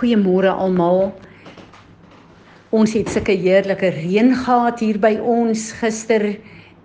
Goeiemôre almal. Ons het sulke heerlike reën gehad hier by ons gister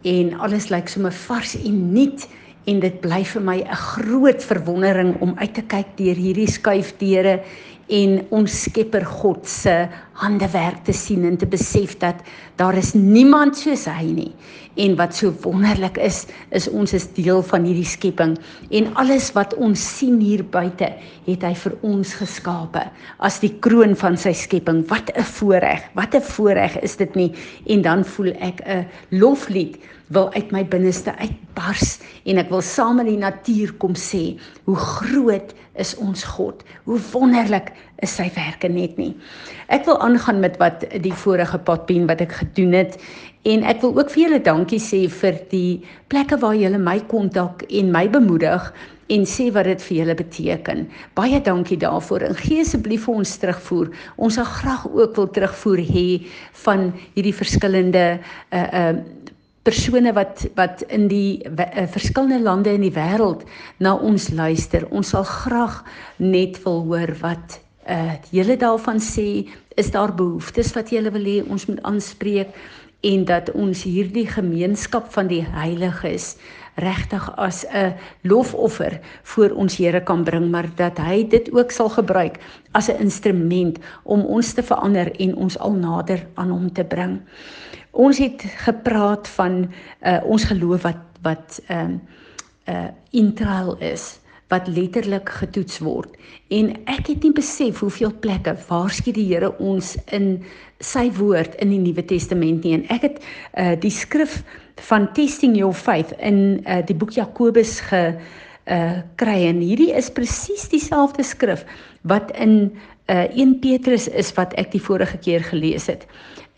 en alles lyk sommer vars en nuut en dit bly vir my 'n groot verwondering om uit te kyk deur hierdie skuifdeure en ons Skepper God se handewerk te sien en te besef dat daar is niemand soos hy nie. En wat so wonderlik is, is ons is deel van hierdie skepping en alles wat ons sien hier buite, het hy vir ons geskape as die kroon van sy skepping. Wat 'n voorreg, wat 'n voorreg is dit nie? En dan voel ek 'n loflied wil uit my binneste uitbars en ek wil saam met die natuur kom sê hoe groot is ons God. Hoe wonderlik is sy werke net nie. Ek wil aangaan met wat die vorige padpien wat ek gedoen het en ek wil ook vir julle dankie sê vir die plekke waar julle my kontak en my bemoedig en sê wat dit vir julle beteken. Baie dankie daarvoor. En gee asseblief vir ons terugvoer. Ons sal graag ook wil terugvoer hê van hierdie verskillende uh uh persone wat wat in die uh, verskillende lande in die wêreld na ons luister. Ons sal graag net wil hoor wat uh julle daarvan sê is daar behoeftes wat julle wil hê ons moet aanspreek en dat ons hierdie gemeenskap van die heiliges regtig as 'n lofoffer voor ons Here kan bring maar dat hy dit ook sal gebruik as 'n instrument om ons te verander en ons al nader aan hom te bring. Ons het gepraat van uh, ons geloof wat wat ehm uh, uh intraal is wat letterlik getoets word. En ek het nie besef hoeveel plekke waarsku die Here ons in sy woord in die Nuwe Testament nie. En ek het uh die skrif van testing your faith in uh die boek Jakobus ge uh kry en hierdie is presies dieselfde skrif wat in uh 1 Petrus is wat ek die vorige keer gelees het.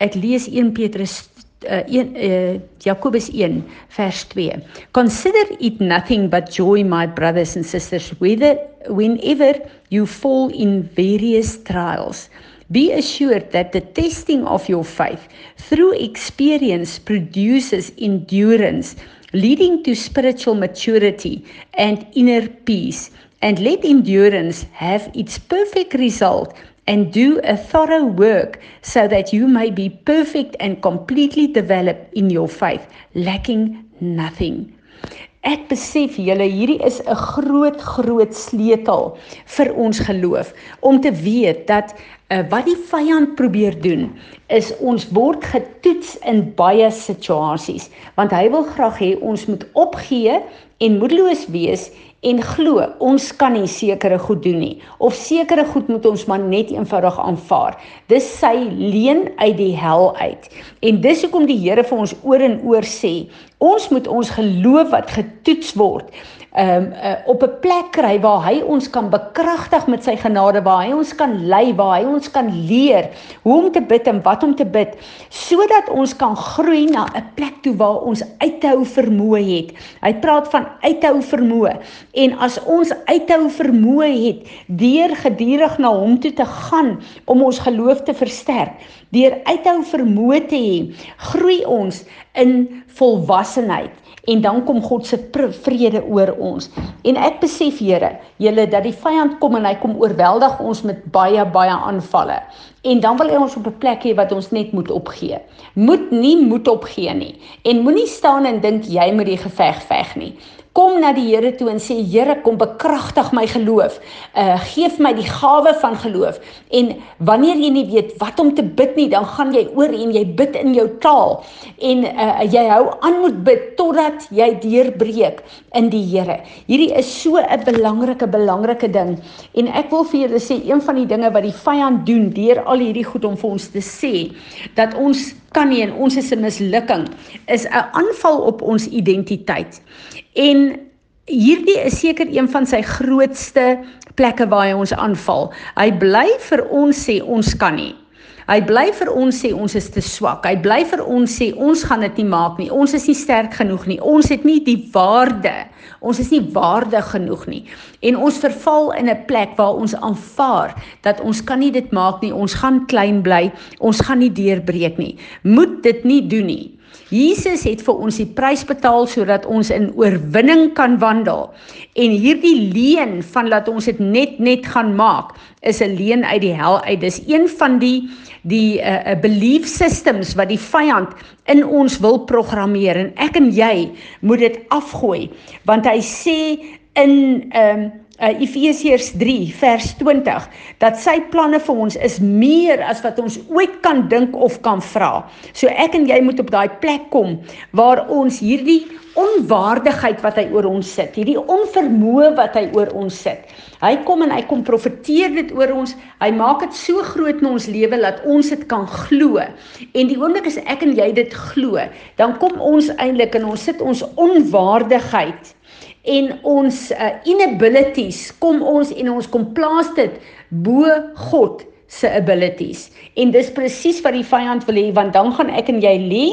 Ek lees 1 Petrus uh, 1 uh, Jakobus 1 vers 2 Consider it nothing but joy my brothers and sisters whether whenever you fall in various trials. Be assured that the testing of your faith through experience produces endurance leading to spiritual maturity and inner peace and let endurance have its perfect result and do a thorough work so that you may be perfect and completely developed in your faith, lacking nothing. Ek besef julle hierdie is 'n groot groot sleutel vir ons geloof om te weet dat uh, wat die vyand probeer doen is ons word getoets in baie situasies want hy wil graag hê ons moet opgee en moedeloos wees en glo ons kan nie sekere goed doen nie of sekere goed moet ons maar net eenvoudig aanvaar. Dis sy leen uit die hel uit. En dis hoekom die Here vir ons oor en oor sê, ons moet ons geloof wat getoets word um, uh, op 'n plek kry waar hy ons kan bekragtig met sy genade, waar hy ons kan lei, waar hy ons kan leer hoe om te bid en wat om te bid, sodat ons kan groei na 'n plek toe waar ons uithou vermoë het. Hy praat van uithou vermoë en as ons uithou vermoë het deur gedurig na hom toe te gaan om ons geloof te versterk, deur uithou vermoë te hê, groei ons in volwassenheid en dan kom God se vrede oor ons. En ek besef Here, julle dat die vyand kom en hy kom oorweldig ons met baie baie aanvalle. En dan wil hy ons op 'n plek hê wat ons net moet opgee. Moet nie moed opgee nie en moenie staan en dink jy moet die geveg veg nie kom na die Here toe en sê Here kom bekragtig my geloof. Uh geef my die gawe van geloof. En wanneer jy nie weet wat om te bid nie, dan gaan jy oor en jy bid in jou taal en uh jy hou aan met bid totdat jy deurbreek in die Here. Hierdie is so 'n belangrike belangrike ding en ek wil vir julle sê een van die dinge wat die vyand doen deur al hierdie goed om vir ons te sê dat ons kan nie en ons is 'n mislukking is 'n aanval op ons identiteit. En hierdie is seker een van sy grootste plekke waar hy ons aanval. Hy bly vir ons sê ons kan nie. Hy bly vir ons sê ons is te swak. Hy bly vir ons sê ons gaan dit nie maak nie. Ons is nie sterk genoeg nie. Ons het nie die waarde. Ons is nie waardig genoeg nie. En ons verval in 'n plek waar ons aanvaar dat ons kan nie dit maak nie. Ons gaan klein bly. Ons gaan nie deurbreek nie. Moet dit nie doen nie. Jesus het vir ons die prys betaal sodat ons in oorwinning kan wandel. En hierdie leen van laat ons dit net net gaan maak is 'n leen uit die hel uit. Dis een van die die uh, belief systems wat die vyand in ons wil programmeer en ek en jy moet dit afgooi want hy sê in ehm um, uh, Efesiërs 3 vers 20 dat sy planne vir ons is meer as wat ons ooit kan dink of kan vra. So ek en jy moet op daai plek kom waar ons hierdie onwaardigheid wat hy oor ons sit, hierdie onvermoë wat hy oor ons sit. Hy kom en hy kom profeteer dit oor ons. Hy maak dit so groot in ons lewe dat ons dit kan glo. En die oomblik as ek en jy dit glo, dan kom ons eintlik in ons sit ons onwaardigheid en ons uh, inabilities kom ons en ons kom plaas dit bo God se abilities. En dis presies wat die vyand wil hê want dan gaan ek en jy lê,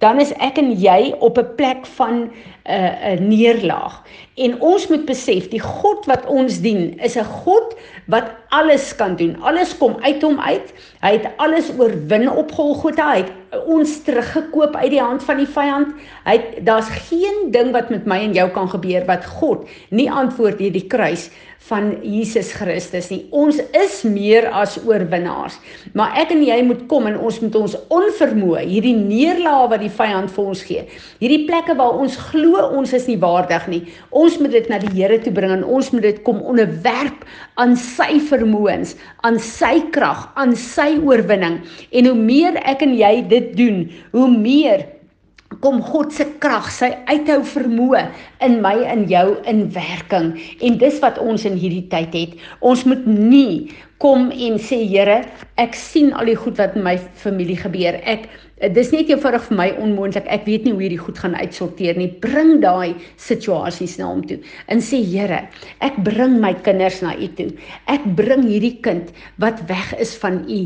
dan is ek en jy op 'n plek van 'n uh, eh, 'n neerlaag. En ons moet besef die God wat ons dien is 'n God wat alles kan doen. Alles kom uit hom uit. Hy het alles oorwin op Golgotha. Hy het ons teruggekoop uit die hand van die vyand. Hy daar's geen ding wat met my en jou kan gebeur wat God nie antwoord deur die kruis van Jesus Christus nie. Ons is meer as oorwinnaars. Maar ek en jy moet kom en ons moet ons onvermoë, hierdie neerlaag wat die vyand vir ons gee. Hierdie plekke waar ons glo ons is nie waardig nie. Ons moet dit na die Here toe bring en ons moet dit kom onderwerp aan sy vermoëns, aan sy krag, aan sy oorwinning. En hoe meer ek en jy dit doen, hoe meer kom God se krag, sy uithou vermoë in my en jou in werking. En dis wat ons in hierdie tyd het. Ons moet nie kom en sê Here, ek sien al die goed wat in my familie gebeur. Ek dis net eenvoudig vir my onmoontlik. Ek weet nie hoe hierdie goed gaan uitsorteer nie. Bring daai situasies na hom toe. En sê Here, ek bring my kinders na U toe. Ek bring hierdie kind wat weg is van U,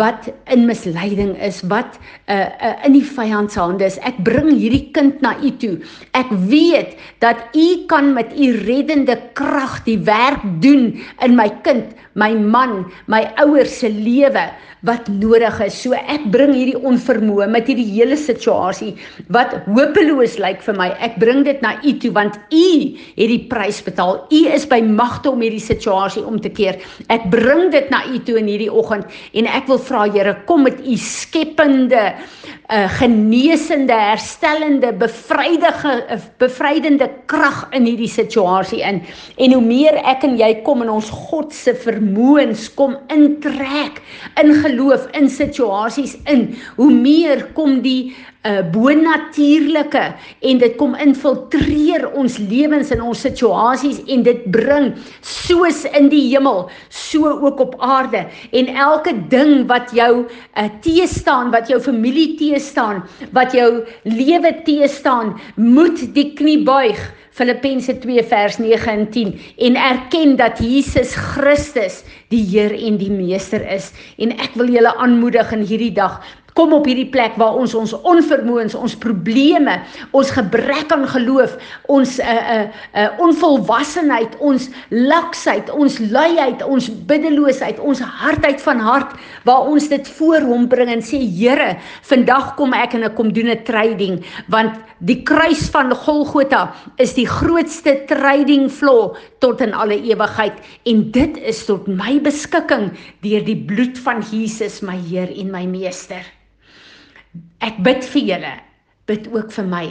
wat in misleiding is, wat uh, uh in die vyand se hande is. Ek bring hierdie kind na U toe. Ek weet dat U kan met U reddende krag die werk doen in my kind, my man, my ouers se lewe wat nodig is. So ek bring hierdie onvermoë met hierdie hele situasie wat hopeloos lyk vir my. Ek bring dit na U toe want U het die prys betaal. U is by magte om hierdie situasie om te keer. Ek bring dit na U toe in hierdie oggend en ek wil vra Here, kom met U skepende, uh, genesende, herstellende, bevrydige, uh, bevrydende krag in hierdie situasie in. En hoe meer ek en jy kom in ons God se vermoëns kom intrek in geloof in situasies in, hoe meer kom die uh, bonatuurlike en dit kom infiltreer ons lewens en ons situasies en dit bring soos in die hemel so ook op aarde. En elke ding wat jou uh, teë staan wat jou familie teë staan wat jou lewe teë staan moet die knie buig. Filippense 2 vers 9 en 10 en erken dat Jesus Christus die Heer en die Meester is. En ek wil julle aanmoedig in hierdie dag kom op hierdie plek waar ons ons onvermoëns, ons probleme, ons gebrek aan geloof, ons 'n uh, 'n uh, 'n uh, onvolwassenheid, ons laksheid, ons luiheid, ons biddeloosheid, ons hardheid van hart waar ons dit voor hom bring en sê Here, vandag kom ek en ek kom doen 'n trading want die kruis van Golgotha is die grootste trading floor tot in alle ewigheid en dit is tot my beskikking deur die bloed van Jesus my Heer en my Meester. Ek bid vir julle, bid ook vir my.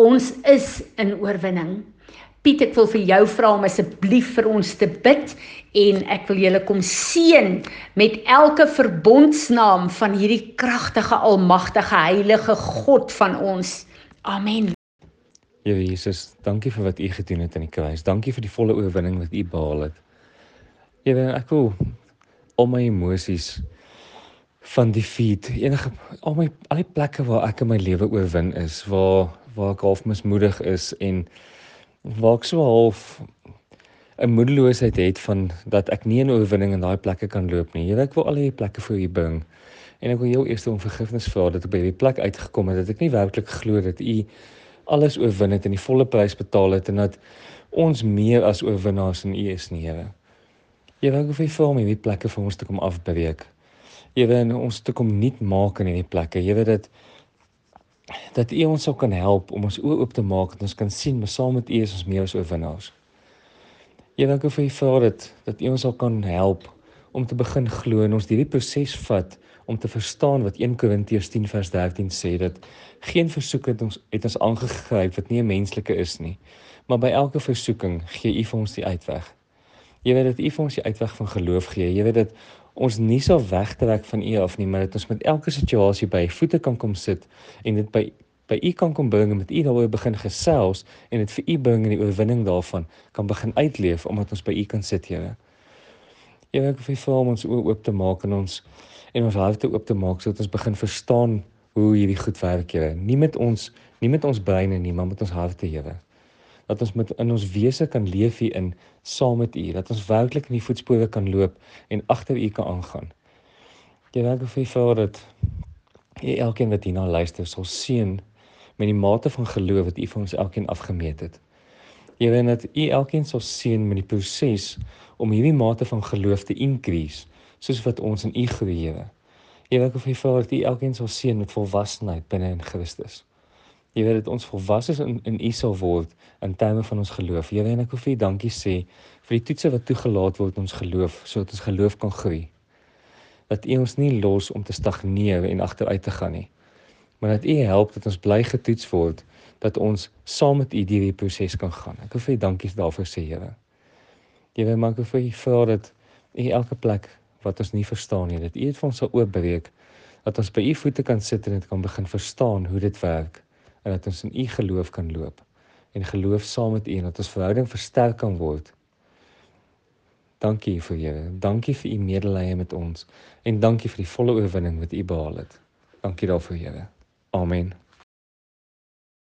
Ons is in oorwinning. Piet, ek wil vir jou vra om asseblief vir ons te bid en ek wil julle kom seën met elke verbondsnaam van hierdie kragtige, almagtige, heilige God van ons. Amen. Here Jesus, dankie vir wat U gedoen het aan die kruis. Dankie vir die volle oorwinning wat U behaal het. Here, ek wil al my emosies van die feed enige al my al die plekke waar ek in my lewe oorwin is waar waar ek half mismoedig is en waar ek so half 'n moedeloosheid het van dat ek nie 'n oorwinning in daai plekke kan loop nie. Here ek wil al hierdie plekke vir u bring en ek wil jou eers om vergifnis vra dat ek by hierdie plek uitgekom het dat ek nie werklik glo dat u alles oorwin het en die volle prys betaal het en dat ons meer as oorwinnaars in u is nie, Here. Here ek wil vir u vra om hierdie plekke vir ons te kom afbreek. Here en ons te kom nuut maak in hierdie plekke. Here dit dat U ons sal kan help om ons oë oop te maak dat ons kan sien maar saam met U is ons meer as oorwinnaars. Here, dankie vir U vir dit dat U ons sal kan help om te begin glo en ons hierdie proses vat om te verstaan wat 1 Korintiërs 10 vers 13 sê dat geen versoeking het ons het ons aangegryp wat nie 'n menslike is nie, maar by elke versoeking gee U vir ons die uitweg. Jy weet dat U vir ons die uitweg van geloof gee. Jy weet dat ons nie sal wegtrek van U af nie, maar dat ons met elke situasie by voete kan kom sit en dit by by U kan kom bring en met U daaroor begin gesels en dit vir U bring en die oorwinning daarvan kan begin uitleef omdat ons by U kan sit, Here. Here, ek wil vir ons oop te maak en ons en ons harte oop te maak sodat ons begin verstaan hoe hierdie goed werk, Here. Nie met ons nie met ons breine nie, maar met ons harte, Here. Dat ons met in ons wese kan leef hier in saam met U, dat ons werklik in die voetspore kan loop en agter U kan aangaan. Ek wil vir dat U elkeen wat hierna luister sal seën met die mate van geloof wat U vir ons elkeen afgemeet het. Here, en dat U elkeen sal seën met die proses om hierdie mate van geloof te increase soos wat ons in U groei, Here. Here, ek wil vir U dat U elkeen sal seën met volwassenheid binne in Christus. Weet dat ons volwasse in in U sal word in terme van ons geloof. Here, en ek wil vir U dankie sê vir die toetse wat toegelaat word ons geloof sodat ons geloof kan groei. Dat U ons nie los om te stagneer en agteruit te gaan nie. Maar dat U help dat ons bly getoets word dat ons saam met U hierdie proses kan gaan. Ek wil vir U dankie daarvoor sê, Here. Here, maak vir U vra dat U elke plek wat ons nie verstaan nie. Dat U dit vir ons sal oopbreek dat ons by U voete kan sit en dit kan begin verstaan hoe dit werk en dat ons in U geloof kan loop en geloof saam met U en dat ons verhouding versterk kan word. Dankie vir Here. Dankie vir U medelee met ons en dankie vir die volle oorwinning wat U behaal het. Dankie daarvoor, Here. Amen.